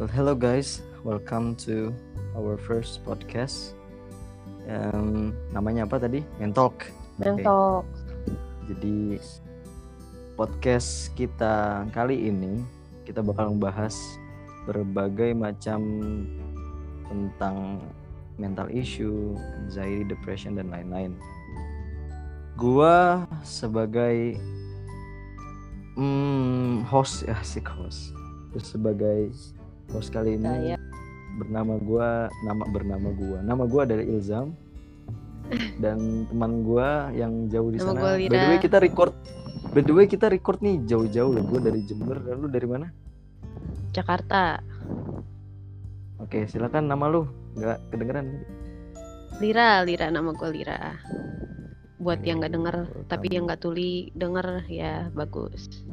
Well, hello guys, welcome to our first podcast. Um, namanya apa tadi? Mentalk. Oke, Mentok. Jadi podcast kita kali ini kita bakal membahas berbagai macam tentang mental issue, anxiety, depression dan lain-lain. Gua sebagai hmm, host ya sih host. Terus sebagai host kali ini Saya. bernama gua nama bernama gua. Nama gua adalah Ilzam. Dan teman gua yang jauh di Nama sana. by the way kita record by the way kita record nih jauh-jauh loh. Gua dari Jember. Dan lu dari mana? Jakarta. oke silakan nama lu. Nggak kedengeran. Lira, Lira. Nama gue Lira. Buat yang nggak denger, tapi yang nggak tuli denger ya bagus.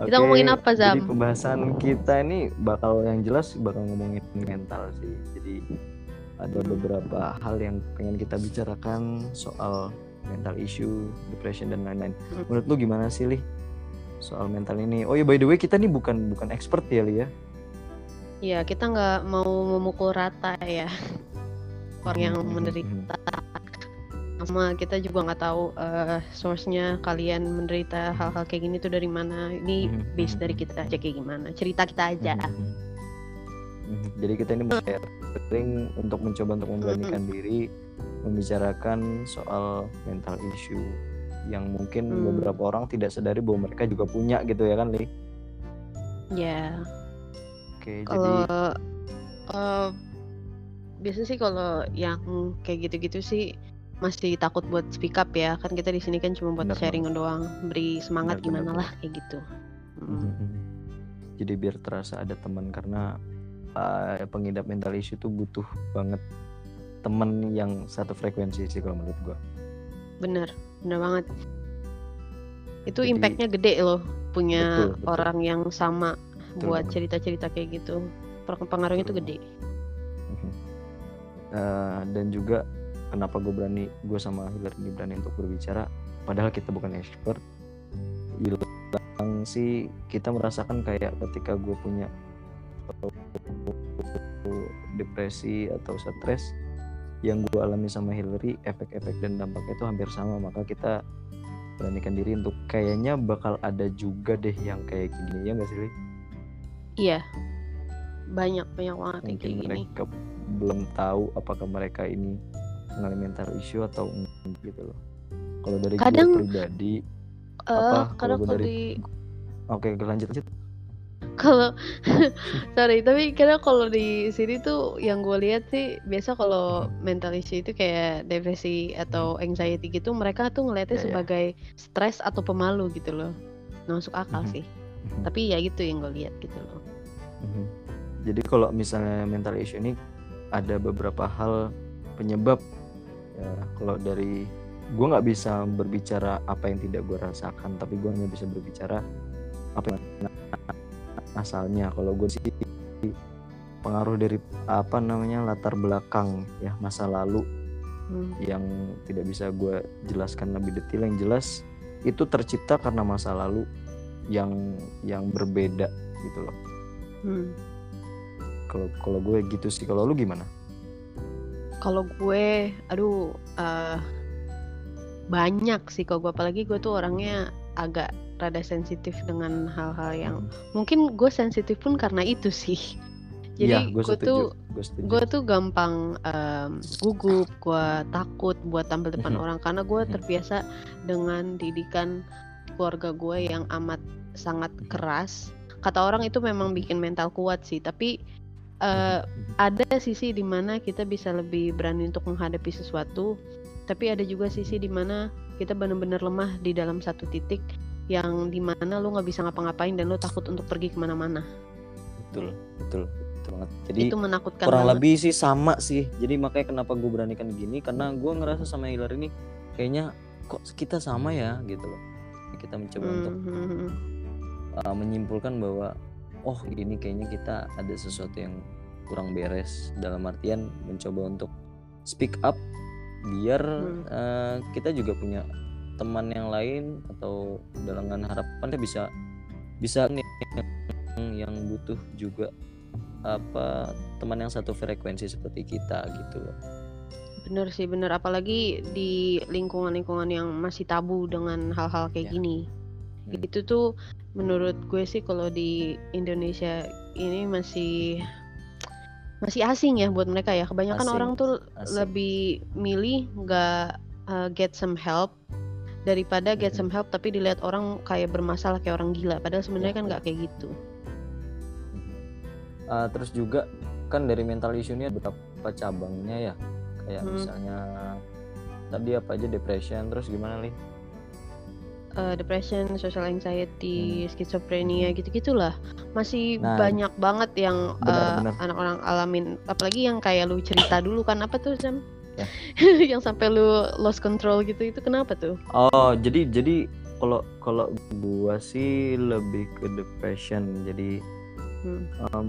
Kita ngomongin apa, Zam? Jadi pembahasan kita ini bakal yang jelas bakal ngomongin mental sih. Jadi ada beberapa hal yang pengen kita bicarakan soal mental issue, depression dan lain-lain. Hmm. Menurut lu gimana sih, Li? Soal mental ini. Oh ya by the way kita nih bukan bukan expert ya, Li ya. Ya kita nggak mau memukul rata ya orang yang Hmm, menderita. Sama kita juga nggak tahu eh, source-nya kalian menderita hal-hal kayak gini tuh dari mana. Ini Hmm, base hmm, dari hmm. kita aja kayak gimana. Cerita kita aja. Mhm. Mhm. Jadi kita ini sharing untuk mencoba untuk memberanikan diri membicarakan soal mental issue yang mungkin Hmm. beberapa orang tidak sadari bahwa mereka juga punya gitu ya kan, Li? Ya. Oke, jadi Kalau eh, biasa sih kalau yang kayak gitu-gitu sih masih takut buat speak up ya kan kita di sini kan cuma buat Benar sharing doang beri semangat Benar, gimana lah kayak gitu Mm. Mhm. jadi biar terasa ada teman karena uh, pengidap mental issue tuh butuh banget teman yang satu frekuensi sih kalau menurut gua. bener bener banget itu Jadi- impactnya gede loh punya Betul, betul. orang yang sama Betul buat cerita-cerita kayak gitu pengaruhnya Betul tuh gede. Uh, dan juga kenapa gue berani gue sama Hillary ini berani untuk berbicara padahal kita bukan expert. Bilang sih kita merasakan kayak ketika gue punya depresi atau stres yang gue alami sama Hillary efek-efek dan dampaknya itu hampir sama maka kita beranikan diri untuk kayaknya bakal ada juga deh yang kayak gini ya nggak sih Li? iya. Banyak banyak banget yang mungkin kayak gini. mereka belum tahu apakah mereka ini mengalami mental issue atau gitu loh. Kalau dari gue Kadang- pribadi, Eh, apa, gua kalau dari- di oke lanjut lanjut. kalau sorry tapi karena kalau di sini tuh yang gue lihat sih biasa kalau Hmm. mental issue itu kayak depresi atau anxiety gitu mereka tuh ngelihatnya Ya, ya. sebagai stres atau pemalu gitu loh Nggak masuk akal Mhm. sih Mhm. tapi ya gitu yang gue lihat gitu loh Mhm. Jadi kalau misalnya mental issue ini ada beberapa hal penyebab. Ya, kalau dari gue nggak bisa berbicara apa yang tidak gue rasakan, tapi gue hanya bisa berbicara apa yang asalnya. Kalau gue sih pengaruh dari apa namanya latar belakang ya masa lalu Hmm. yang tidak bisa gue jelaskan lebih detail yang jelas itu tercipta karena masa lalu yang yang berbeda gitu loh Hmm. kalau kalau gue gitu sih kalau lu gimana kalau gue aduh eh, banyak sih kalau gue. Apalagi gue tuh orangnya agak rada sensitif dengan hal-hal yang mungkin gue sensitif pun karena itu sih. Jadi Iya, gue tuh gue tuh gampang em, gugup gue takut buat tampil depan orang. Karena gue Mhm. terbiasa dengan didikan keluarga gue yang amat sangat Mhm. keras. Kata orang itu memang bikin mental kuat sih. Tapi Mhm. ada sisi di mana kita bisa lebih berani untuk menghadapi sesuatu tapi ada juga sisi di mana kita benar-benar lemah di dalam satu titik yang di mana lu nggak bisa ngapa-ngapain dan lu takut untuk pergi ke mana-mana betul betul betul banget jadi itu menakutkan kurang banget. lebih sih sama sih jadi makanya kenapa gue beranikan gini karena gue ngerasa sama Hilar ini kayaknya kok kita sama ya gitu loh kita mencoba untuk Mhm. uh, menyimpulkan bahwa oh ini kayaknya kita ada sesuatu yang kurang beres dalam artian mencoba untuk speak up biar Hmm. uh, kita juga punya teman yang lain atau dengan harapan bisa bisa nih yang butuh juga apa teman yang satu frekuensi seperti kita gitu loh bener sih bener apalagi di lingkungan-lingkungan yang masih tabu dengan hal-hal kayak Ya. gini Hmm. itu tuh menurut gue sih kalau di Indonesia ini masih masih asing ya buat mereka ya kebanyakan Asing, orang tuh asing. lebih milih nggak uh, get some help daripada get Mhm. some help tapi dilihat orang kayak bermasalah kayak orang gila padahal sebenarnya Ya, kan ya. nggak kayak gitu Uh, terus juga kan dari mental ada beberapa cabangnya ya kayak Hmm. misalnya tadi apa aja depression terus gimana nih Uh, depression, social anxiety, schizophrenia gitu-gitulah masih Hmm. Nah, banyak banget yang benar, uh, benar. anak orang alamin apalagi yang kayak lu cerita dulu kan apa tuh Sam? Ya. yang sampai lu lost control gitu itu kenapa tuh? oh jadi jadi kalau kalau gua sih lebih ke depression jadi Hmm. em,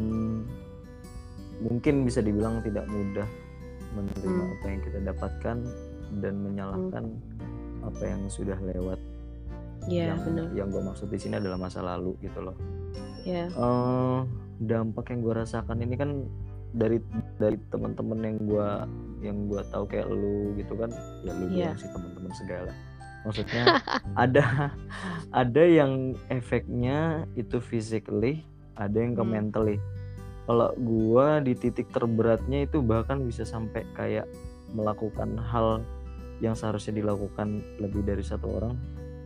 mungkin bisa dibilang tidak mudah menerima Hmm. apa yang kita dapatkan dan menyalahkan apa yang sudah lewat Ya yang benar. yang gue maksud di sini adalah masa lalu gitu loh Ya. eh dampak yang gue rasakan ini kan dari dari teman-teman yang gue yang gue tahu kayak lu gitu kan ya lu Iya. doang sih teman-teman segala maksudnya ada ada yang efeknya itu physically ada yang ke Hmm. mentally kalau gue di titik terberatnya itu bahkan bisa sampai kayak melakukan hal yang seharusnya dilakukan lebih dari satu orang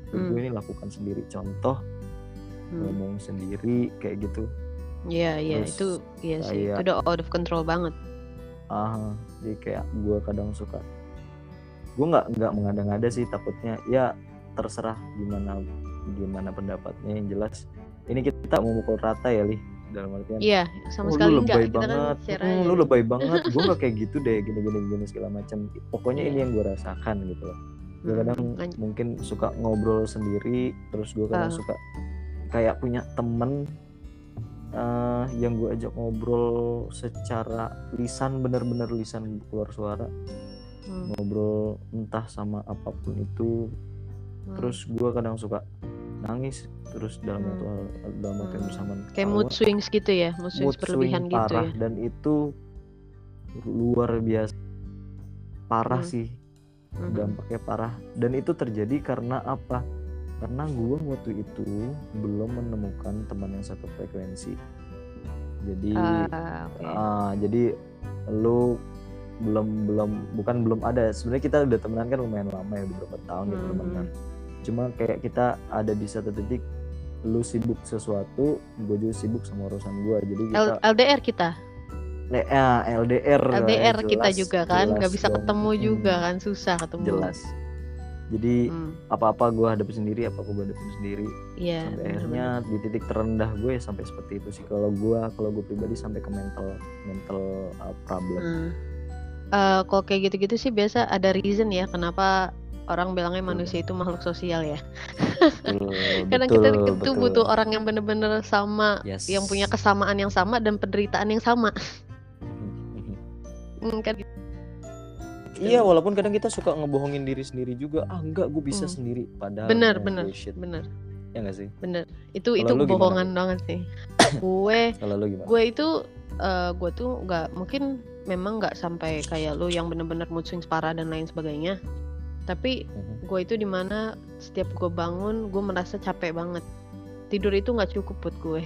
Hmm. gue ini lakukan sendiri contoh Hmm. ngomong sendiri kayak gitu Iya, iya Terus itu iya sih. kayak- Itu udah out of control banget. ah jadi kayak gue kadang suka gue nggak nggak mengada-ngada sih takutnya ya terserah gimana gimana pendapatnya yang jelas ini kita mau mukul rata ya lih dalam artian Iya, sama "Oh, sekali lu enggak. lebay Kita kan banget share "Hmm, aja. lu lebay banget gue nggak kayak gitu deh gini gini gini segala macam pokoknya ini Iya. yang gue rasakan gitu loh gue Hmm, kadang lanjut. mungkin suka ngobrol sendiri terus gue kadang Ah. suka kayak punya temen eh, yang gue ajak ngobrol secara lisan bener-bener lisan keluar suara Hmm, ngobrol entah sama apa pun itu hmm. terus gue kadang suka nangis terus dalam Hmm. waktu dalam waktu yang Hmm. bersamaan kayak mood swings gitu ya, mood swings mood berlebihan swing gitu parah ya. dan itu luar biasa parah Hmm. sih Mhm. dampaknya parah. Dan itu terjadi karena apa? Karena gue waktu itu belum menemukan teman yang satu frekuensi. Jadi Ah, oke. ah, jadi lu belum belum bukan belum ada. Sebenarnya kita udah temenan kan lumayan lama ya beberapa tahun gitu Mhm. temenan. cuma kayak kita ada di satu titik lu sibuk sesuatu gue juga sibuk sama urusan gue jadi kita L- LDR kita, LDR lah, LDR kita jelas, juga kan, nggak bisa dong. ketemu Mm, juga kan, susah ketemu. jelas jadi Hmm, apa-apa gue hadapin sendiri apa gue hadapin sendiri Iya, sampai bener-bener. akhirnya di titik terendah gue ya sampai seperti itu sih kalau gue kalau gue pribadi sampai ke mental mental uh, problem Hmm. Eh, kalau kayak gitu-gitu sih biasa ada reason ya kenapa orang bilangnya manusia itu makhluk sosial ya. betul betul, kita itu betul. butuh orang yang bener-bener sama, Yes. yang punya kesamaan yang sama dan penderitaan yang sama. Hmm, kan iya walaupun kadang kita suka ngebohongin diri sendiri juga ah enggak gue bisa Hmm. sendiri padahal bener ya, bener bullshit. bener ya enggak sih bener. Itu Kalau itu kebohongan banget sih. gue kalau lu gimana gue itu eh, gue tuh nggak mungkin memang nggak sampai kayak lu yang bener-bener mood swings parah dan lain sebagainya. Tapi Mhm. gue itu di mana setiap gue bangun gue merasa capek banget tidur itu nggak cukup buat gue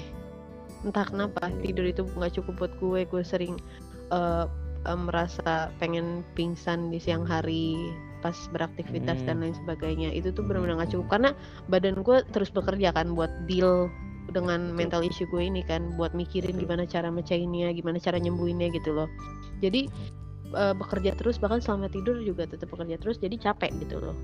entah kenapa tidur itu nggak cukup buat gue gue sering eh, merasa pengen pingsan di siang hari pas beraktivitas dan Hmm. lain sebagainya itu tuh Hmm. benar-benar nggak cukup karena badan gue terus bekerja kan buat deal dengan Betul. mental issue gue ini kan buat mikirin Betul. gimana cara mecahinnya gimana cara nyembuhinnya gitu loh jadi eh, bekerja terus bahkan selama tidur juga tetap bekerja terus jadi capek gitu loh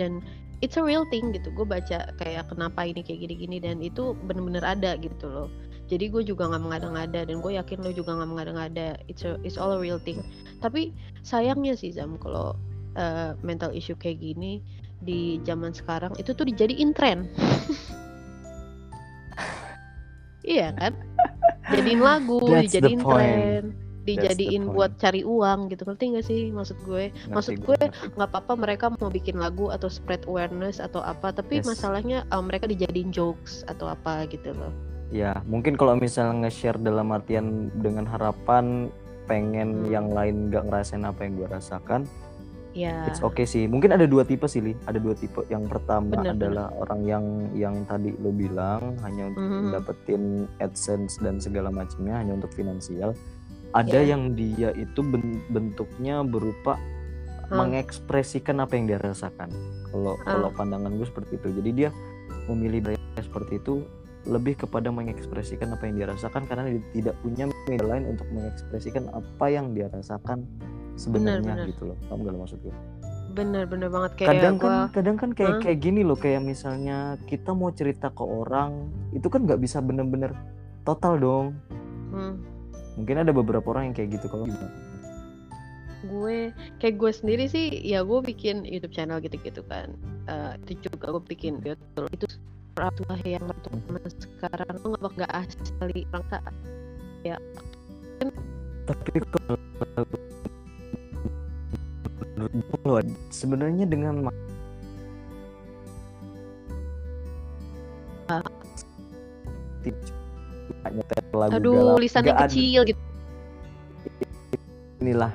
dan it's a real thing gitu gue baca kayak kenapa ini kayak gini-gini dan itu bener-bener ada gitu loh jadi gue juga nggak mengada-ngada dan gue yakin lo juga nggak mengada-ngada. It's a, it's all a real thing. Tapi sayangnya sih Zam kalau eh, mental issue kayak gini di zaman sekarang itu tuh dijadiin tren. Iya kan? Jadiin lagu That's dijadiin tren dijadiin buat cari uang gitu. Ngerti gak sih maksud gue? Maksud Ngerti gue ngerti. nggak apa-apa mereka mau bikin lagu atau spread awareness atau apa tapi Yes. masalahnya uh, mereka dijadiin jokes atau apa gitu loh ya mungkin kalau misalnya nge-share dalam artian dengan harapan pengen Hmm. yang lain nggak ngerasain apa yang gue rasakan ya it's okay sih mungkin ada dua tipe sih Li. ada dua tipe yang pertama Bener, adalah orang yang yang tadi lo bilang hanya untuk Mhm. dapetin adsense dan segala macamnya hanya untuk finansial ada Ya. yang dia itu ben- bentuknya berupa Hmm. mengekspresikan apa yang dia rasakan kalau Ah. kalau pandangan gue seperti itu jadi dia memilih seperti itu lebih kepada mengekspresikan apa yang dia rasakan karena dia tidak punya media lain untuk mengekspresikan apa yang dia rasakan sebenarnya benar. gitu loh. Kamu gak lo maksud gue? Bener-bener banget. Kayak kadang kan gua kadang kan kayak Hah? kayak gini loh kayak misalnya kita mau cerita ke orang itu kan nggak bisa bener-bener total dong. Hmm, mungkin ada beberapa orang yang kayak gitu kalau gimana? Gue kayak gue sendiri sih ya gue bikin YouTube channel gitu-gitu kan. Eh, itu juga gue bikin YouTube itu tua yang berteman sekarang. Lo nggak nggak asli orang tak tapi kalau menurut sebenarnya dengan nyetel lagu aduh galau. lisannya ada- kecil gitu. Inilah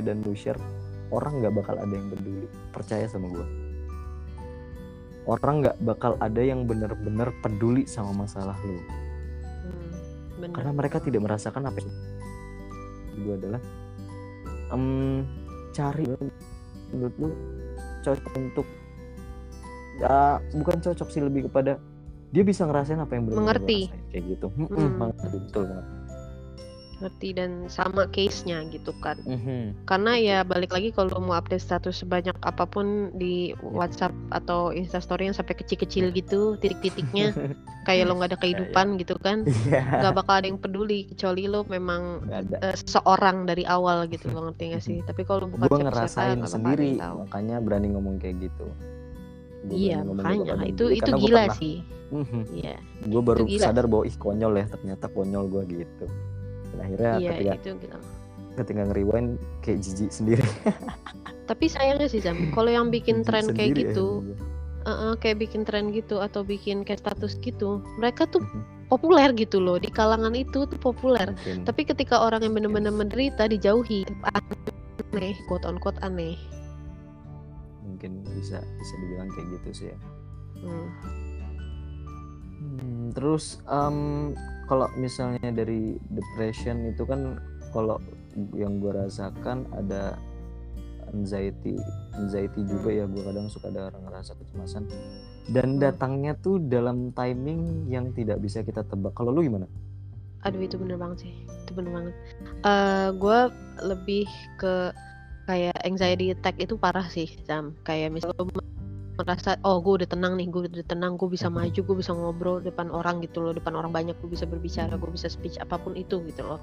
dan lu share orang nggak bakal ada yang peduli. Percaya sama gue orang nggak bakal ada yang bener-bener peduli sama masalah lu. Hmm, bener. Karena mereka tidak merasakan apa yang gue adalah. Em, cari menurut lu cocok untuk ya bukan cocok sih lebih kepada dia bisa ngerasain apa yang benar Mengerti. kayak gitu. Hmm. mengerti, betul banget ngerti dan sama case-nya gitu kan. Mhm. karena ya balik lagi kalau mau update status sebanyak apa pun di. WhatsApp atau Instastory yang sampai kecil-kecil gitu titik-titiknya kayak lo nggak ada kehidupan gitu kan Iya. nggak bakal ada yang peduli kecuali lo memang eh, seorang dari awal gitu lo ngerti gak sih? Tapi kalau bukan gue ngerasain ada sendiri makanya berani ngomong kayak gitu. Gua iya makanya. itu itu gila pernah- sih. Mhm. iya. Gue baru Itu gila. sadar bahwa ih konyol ya ternyata konyol gue gitu dan akhirnya iya ketika itu gila ketika nge-rewind kayak jijik sendiri tapi sayangnya sih Zam kalau yang bikin tren kayak ya gitu gua. eh-eh, kayak bikin tren gitu atau bikin kayak status gitu mereka tuh Mhm. populer gitu loh di kalangan itu tuh populer Mungkin. tapi ketika orang yang benar-benar menderita dijauhi aneh quote on quote aneh mungkin bisa bisa dibilang kayak gitu sih ya Hmm. Hmm, terus em, kalau misalnya dari depression itu kan kalau yang gue rasakan ada anxiety anxiety juga ya gue kadang suka ada orang ngerasa kecemasan. Dan Hmm. datangnya tuh dalam timing yang tidak bisa kita tebak. Kalau lu gimana? Aduh itu bener banget sih. Itu bener banget. Eh gue lebih ke kayak anxiety attack itu parah sih Zam kayak misalnya merasa oh gue udah tenang nih gue udah tenang gue bisa maju gue bisa ngobrol depan orang gitu loh depan orang banyak gue bisa berbicara gue bisa speech apa pun itu gitu loh.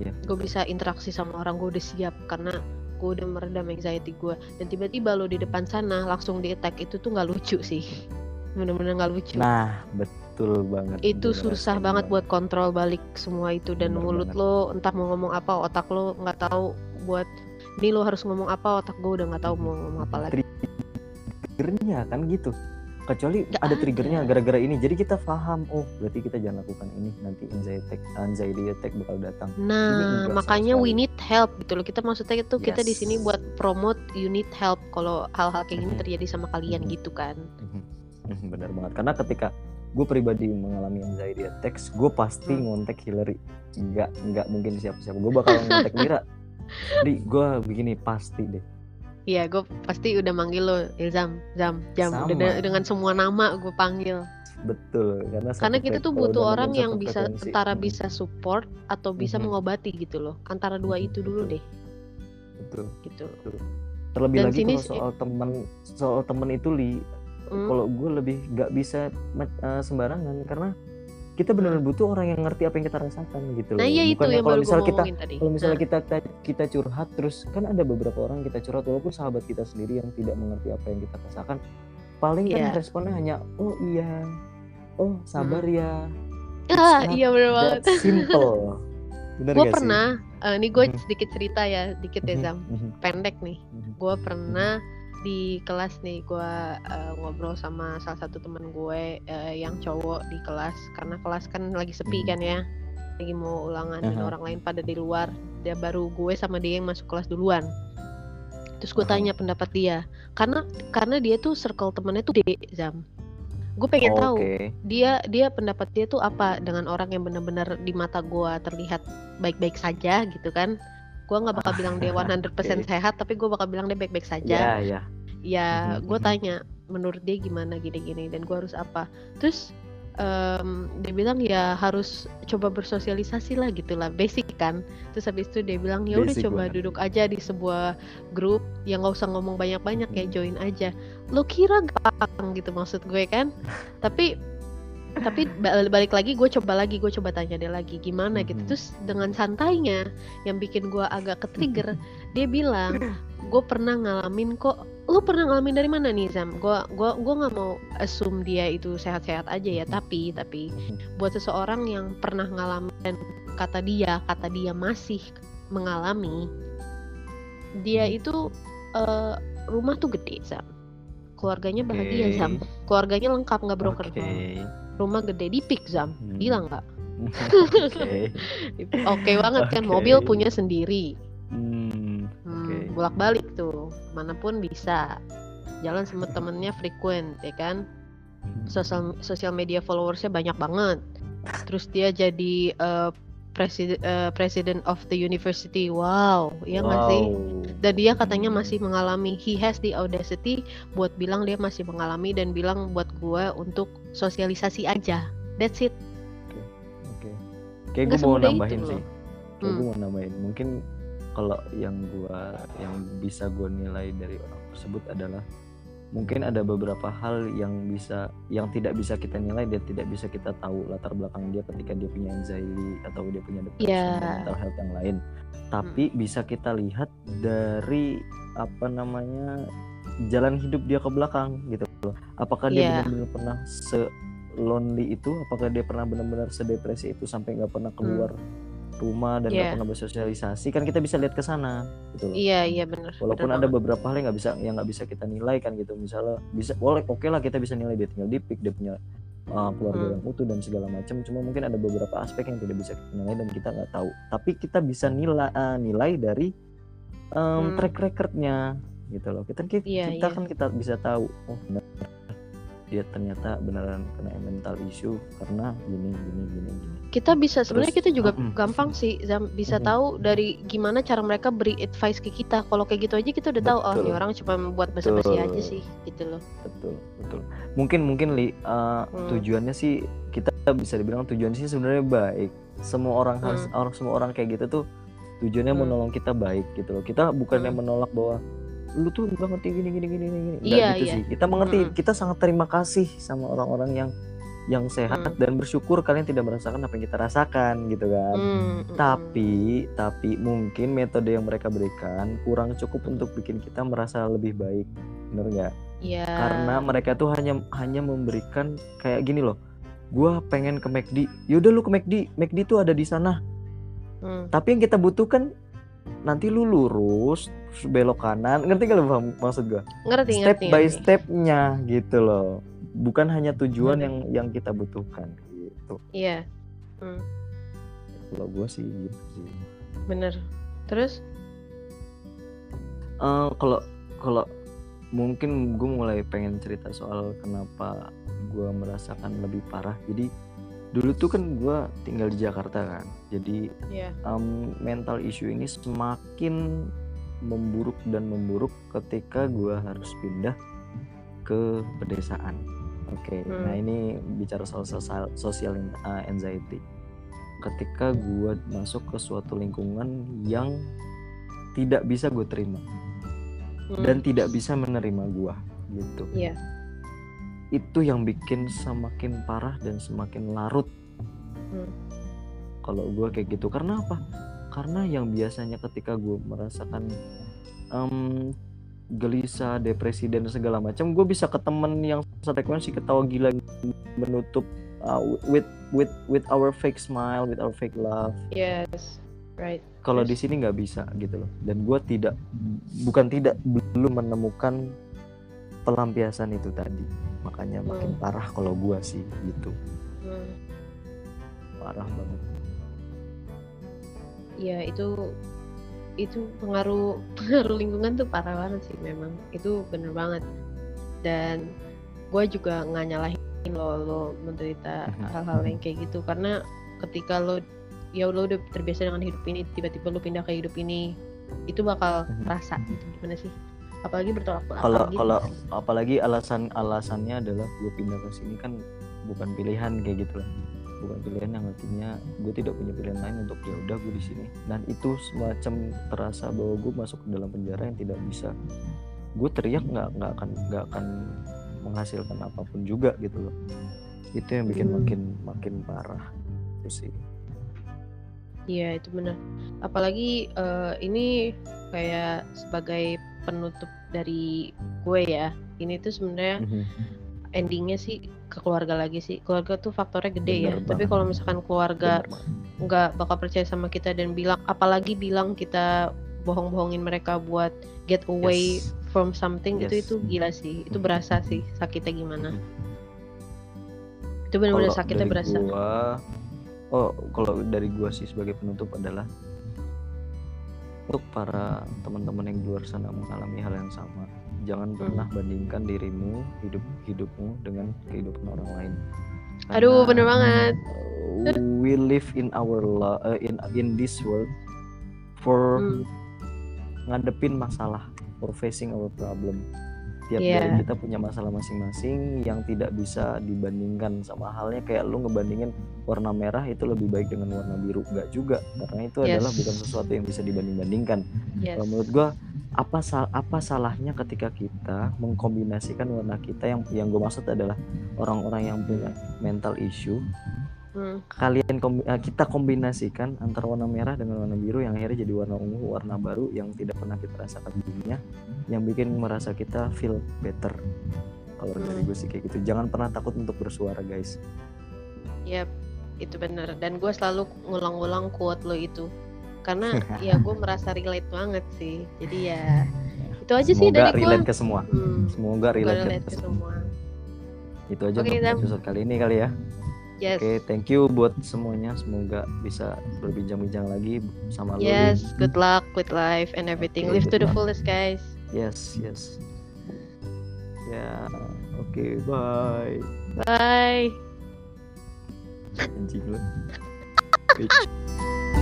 Iya. gue bisa interaksi sama orang gue udah siap karena gue udah meredam anxiety gue dan tiba-tiba lo di depan sana langsung di attack itu tuh nggak lucu sih. Bener-bener nggak lucu. Nah betul banget itu susah banget. buat kontrol balik semua itu dan Bener mulut banget. lo entah mau ngomong apa otak lo nggak tahu buat ini lo harus ngomong apa otak gue udah nggak tahu mau ngomong apa lagi triggernya kan gitu kecuali Nggak ada triggernya gara-gara ini jadi kita paham oh berarti kita jangan lakukan ini nanti anxiety attack anxiety attack bakal datang Nah, makanya we need help gitu loh. Kita maksudnya itu kita di sini Yes. buat promote you need help kalau hal-hal kayak gini Mhm. terjadi sama kalian Mhm. gitu kan. Mhm. Benar banget karena ketika gue pribadi mengalami anxiety attacks gue pasti Hmm. ngontek Hillary nggak nggak mungkin siapa-siapa gue bakal ngontek Mira di gue begini pasti deh Iya, gue pasti udah manggil lo, Ilzam, Zam, Jam, Sama. de- dengan semua nama gue panggil. betul karena Karena kita tuh butuh orang yang bisa frekuensi, antara mhm, bisa support atau bisa Mhm. mengobati gitu loh. Antara dua Mhm, itu dulu betul. deh, betul gitu. terlebih Dan lagi sini kalau soal temen soal temen itu li Hmm. kalau gue lebih nggak bisa eh, sembarangan karena kita benar-benar butuh orang yang ngerti apa yang kita rasakan gitu Nah loh iya itu yang kalau misalnya kita tadi. kalau misalnya Nah, kita, kita curhat terus kan ada beberapa orang kita curhat walaupun sahabat kita sendiri yang tidak mengerti apa yang kita rasakan paling kan Iya. responnya hanya oh iya oh sabar ya ah, iya bener banget. simple bener Gue sih? pernah, eh, ini gue Mhm. sedikit cerita ya, dikit ya Mhm, Zam, mhm, pendek nih. gue pernah di kelas nih gue uh, ngobrol sama salah satu teman gue uh, yang cowok di kelas. Karena kelas kan lagi sepi Hmm. kan ya lagi mau ulangan dan Aha. orang lain pada di luar. Dia baru gue sama dia yang masuk kelas duluan. Terus gue tanya pendapat dia. Karena karena dia tuh circle temennya tuh D Zam. Gue pengen tahu Oke. dia dia pendapat dia tuh apa dengan orang yang benar-benar di mata gue terlihat baik-baik saja gitu kan gue nggak bakal bilang dia 100% Oke. sehat tapi gue bakal bilang dia baik-baik saja ya ya ya Mhm, gue mhm. tanya menurut dia gimana gini-gini dan gue harus apa terus em, dia bilang ya harus coba bersosialisasi lah gitulah basic kan terus habis itu dia bilang ya udah coba banget. duduk aja di sebuah grup yang nggak usah ngomong banyak-banyak ya join aja lo kira gampang gitu maksud gue kan tapi tapi ba- balik lagi gue coba lagi gue coba tanya dia lagi gimana gitu. Terus dengan santainya yang bikin gue agak ke trigger dia bilang gue pernah ngalamin kok. Lu pernah ngalamin dari mana nih Zam? Gue gua gua nggak mau assume dia itu sehat-sehat aja ya tapi tapi buat seseorang yang pernah ngalamin dan kata dia kata dia masih mengalami dia itu eh, rumah tuh gede Zam. Keluarganya bahagia Oke. Zam keluarganya lengkap nggak broken. Oke. home rumah gede di Pik Zam Hmm. gila nggak Oke. oke banget kan Oke. mobil punya sendiri Hmm, Hmm, Oke. bolak balik tuh mana pun bisa jalan sama temennya frequent ya kan sosial sosial media followersnya banyak banget terus dia jadi eh, presiden eh, president of the university wow ya nggak sih Wow. dan dia katanya masih mengalami he has the audacity buat bilang dia masih mengalami dan bilang buat gue untuk sosialisasi aja that's it Oke. Kayak Nggak gue mau semudah itu nambahin sih. Kayak Hmm. gue mau nambahin. Mungkin kalau yang gua yang bisa gue nilai dari orang tersebut adalah mungkin ada beberapa hal yang bisa yang tidak bisa kita nilai dan tidak bisa kita tahu latar belakang dia ketika dia punya anxiety atau dia punya depresi dan mental health yang lain. Tapi bisa kita lihat dari apa namanya jalan hidup dia ke belakang gitu loh. Apakah dia Iya. benar-benar pernah se lonely itu? Apakah dia pernah benar-benar sedepresi itu sampai nggak pernah keluar rumah dan nggak Iya. pernah bersosialisasi? Kan kita bisa lihat ke sana gitu loh. iya iya benar Walaupun benar ada banget. beberapa hal yang nggak bisa yang nggak bisa kita nilai kan gitu. Misalnya bisa boleh oke lah kita bisa nilai dia tinggal di PIK, dia punya uh, keluarga Hmm. yang utuh dan segala macam. Cuma mungkin ada beberapa aspek yang tidak bisa kita nilai dan kita nggak tahu. Tapi kita bisa nilai uh, nilai dari um, Hmm. track recordnya gitu loh. Kita kita, Iya, kita iya. kan kita bisa tahu oh benar dia ternyata beneran kena mental issue karena gini gini gini gini. Kita bisa sebenarnya kita juga mm-mm. gampang sih Zam, bisa Mhm. tahu dari gimana cara mereka beri advice ke kita kalau kayak gitu aja kita udah tahu oh ini orang cuma buat basa-basi aja sih gitu loh betul betul mungkin mungkin li uh, Hmm. tujuannya sih kita bisa dibilang tujuan sih sebenarnya baik semua orang harus orang semua orang kayak gitu tuh tujuannya Hmm. menolong kita baik gitu loh kita bukannya Hmm. menolak bahwa lu tuh nggak ngerti gini gini gini gini Iya, gitu iya. sih kita mengerti Mm-mm. kita sangat terima kasih sama orang-orang yang yang sehat Hmm. dan bersyukur kalian tidak merasakan apa yang kita rasakan gitu kan Hmm, hmm, hmm. tapi tapi mungkin metode yang mereka berikan kurang cukup untuk bikin kita merasa lebih baik bener nggak Iya. karena mereka tuh hanya hanya memberikan kayak gini loh gua pengen ke McD yaudah lu ke McD McD tuh ada di sana Hmm. tapi yang kita butuhkan nanti lu lurus belok kanan ngerti gak lu paham maksud gua ngerti step ngerti by ngerti. stepnya gitu loh bukan hanya tujuan yang yang kita butuhkan gitu Iya. Hmm, kalau gue sih gitu sih bener. Terus? Eh, kalau kalau mungkin gue mulai pengen cerita soal kenapa gue merasakan lebih parah jadi dulu tuh kan gue tinggal di Jakarta kan jadi Iya. em, mental issue ini semakin memburuk dan memburuk ketika gue harus pindah ke pedesaan oke Hmm. nah ini bicara soal social, social uh, anxiety ketika gue masuk ke suatu lingkungan yang tidak bisa gue terima Hmm, dan tidak bisa menerima gua gitu Iya. itu yang bikin semakin parah dan semakin larut Hmm. kalau gua kayak gitu karena apa karena yang biasanya ketika gua merasakan em, gelisah depresi dan segala macam gue bisa ke temen yang sefrekuensi ketawa gila menutup uh, with with with our fake smile with our fake laugh Yes. Right. kalau Yes. di sini nggak bisa gitu loh dan gue tidak bukan tidak belum menemukan pelampiasan itu tadi makanya makin Hmm. parah kalau gue sih gitu Hmm. parah banget Iya itu itu pengaruh pengaruh lingkungan tuh parah banget sih memang itu bener banget dan gue juga nggak nyalahin lo lo menderita Mhm. hal-hal yang kayak gitu karena ketika lo ya lo udah terbiasa dengan hidup ini tiba-tiba lo pindah ke hidup ini itu bakal Mhm. rasa gitu gimana sih apalagi bertolak belakang kalau gitu. kalau apalagi alasan alasannya adalah gue pindah ke sini kan bukan pilihan kayak gitu lah bukan pilihan yang artinya gue tidak punya pilihan lain untuk ya udah gue di sini dan itu semacam terasa bahwa gue masuk ke dalam penjara yang tidak bisa gue teriak nggak nggak akan nggak akan menghasilkan apa pun juga gitu loh itu yang bikin Hmm. makin makin parah itu sih Iya itu benar. Apalagi eh, ini kayak sebagai penutup dari gue ya. Ini tuh sebenarnya Mhm. endingnya sih ke keluarga lagi sih. Keluarga tuh faktornya gede ya. Bener Tapi banget. kalau misalkan keluarga nggak bakal percaya sama kita dan bilang, apalagi bilang kita bohong-bohongin mereka buat get away Yes. from something itu Yes. itu gila sih. Itu berasa sih sakitnya gimana. Itu benar-benar sakitnya berasa. gua, oh kalau dari gua sih sebagai penutup adalah untuk para teman-teman yang di luar sana mengalami hal yang sama jangan Hmm. pernah bandingkan dirimu hidup hidupmu dengan kehidupan orang lain Aduh, Karena, bener banget. uh, we live in our uh, in in this world for Hmm. ngadepin masalah for facing our problem tiap Iya. dari kita punya masalah masing-masing yang tidak bisa dibandingkan sama halnya kayak lu ngebandingin warna merah itu lebih baik dengan warna biru enggak juga karena itu Yes. adalah bukan sesuatu yang bisa dibanding-bandingkan Yes. kalau menurut gua apa sal apa salahnya ketika kita mengkombinasikan warna kita yang yang gue maksud adalah orang-orang yang punya mental issue Hmm. kalian kombi- eh, kita kombinasikan antara warna merah dengan warna biru yang akhirnya jadi warna ungu warna baru yang tidak pernah kita rasakan dulunya yang bikin merasa kita feel better kalau dari Hmm. gue sih kayak gitu jangan pernah takut untuk bersuara guys Yap, itu benar. Dan gue selalu ngulang-ulang quote lo itu. Karena ya gue merasa relate banget sih. Jadi ya itu aja sih semoga dari gue. relate ke semua Hmm, semoga relate, relate ke ke semua semua. itu aja Oke, untuk episode kali ini kali ya Yes. oke thank you buat semuanya semoga bisa berbincang-bincang lagi sama lu Yes, good luck with life and everything. Oke, Live to good the luck. fullest, guys. yes yes ya oke bye Bye. anjing lu.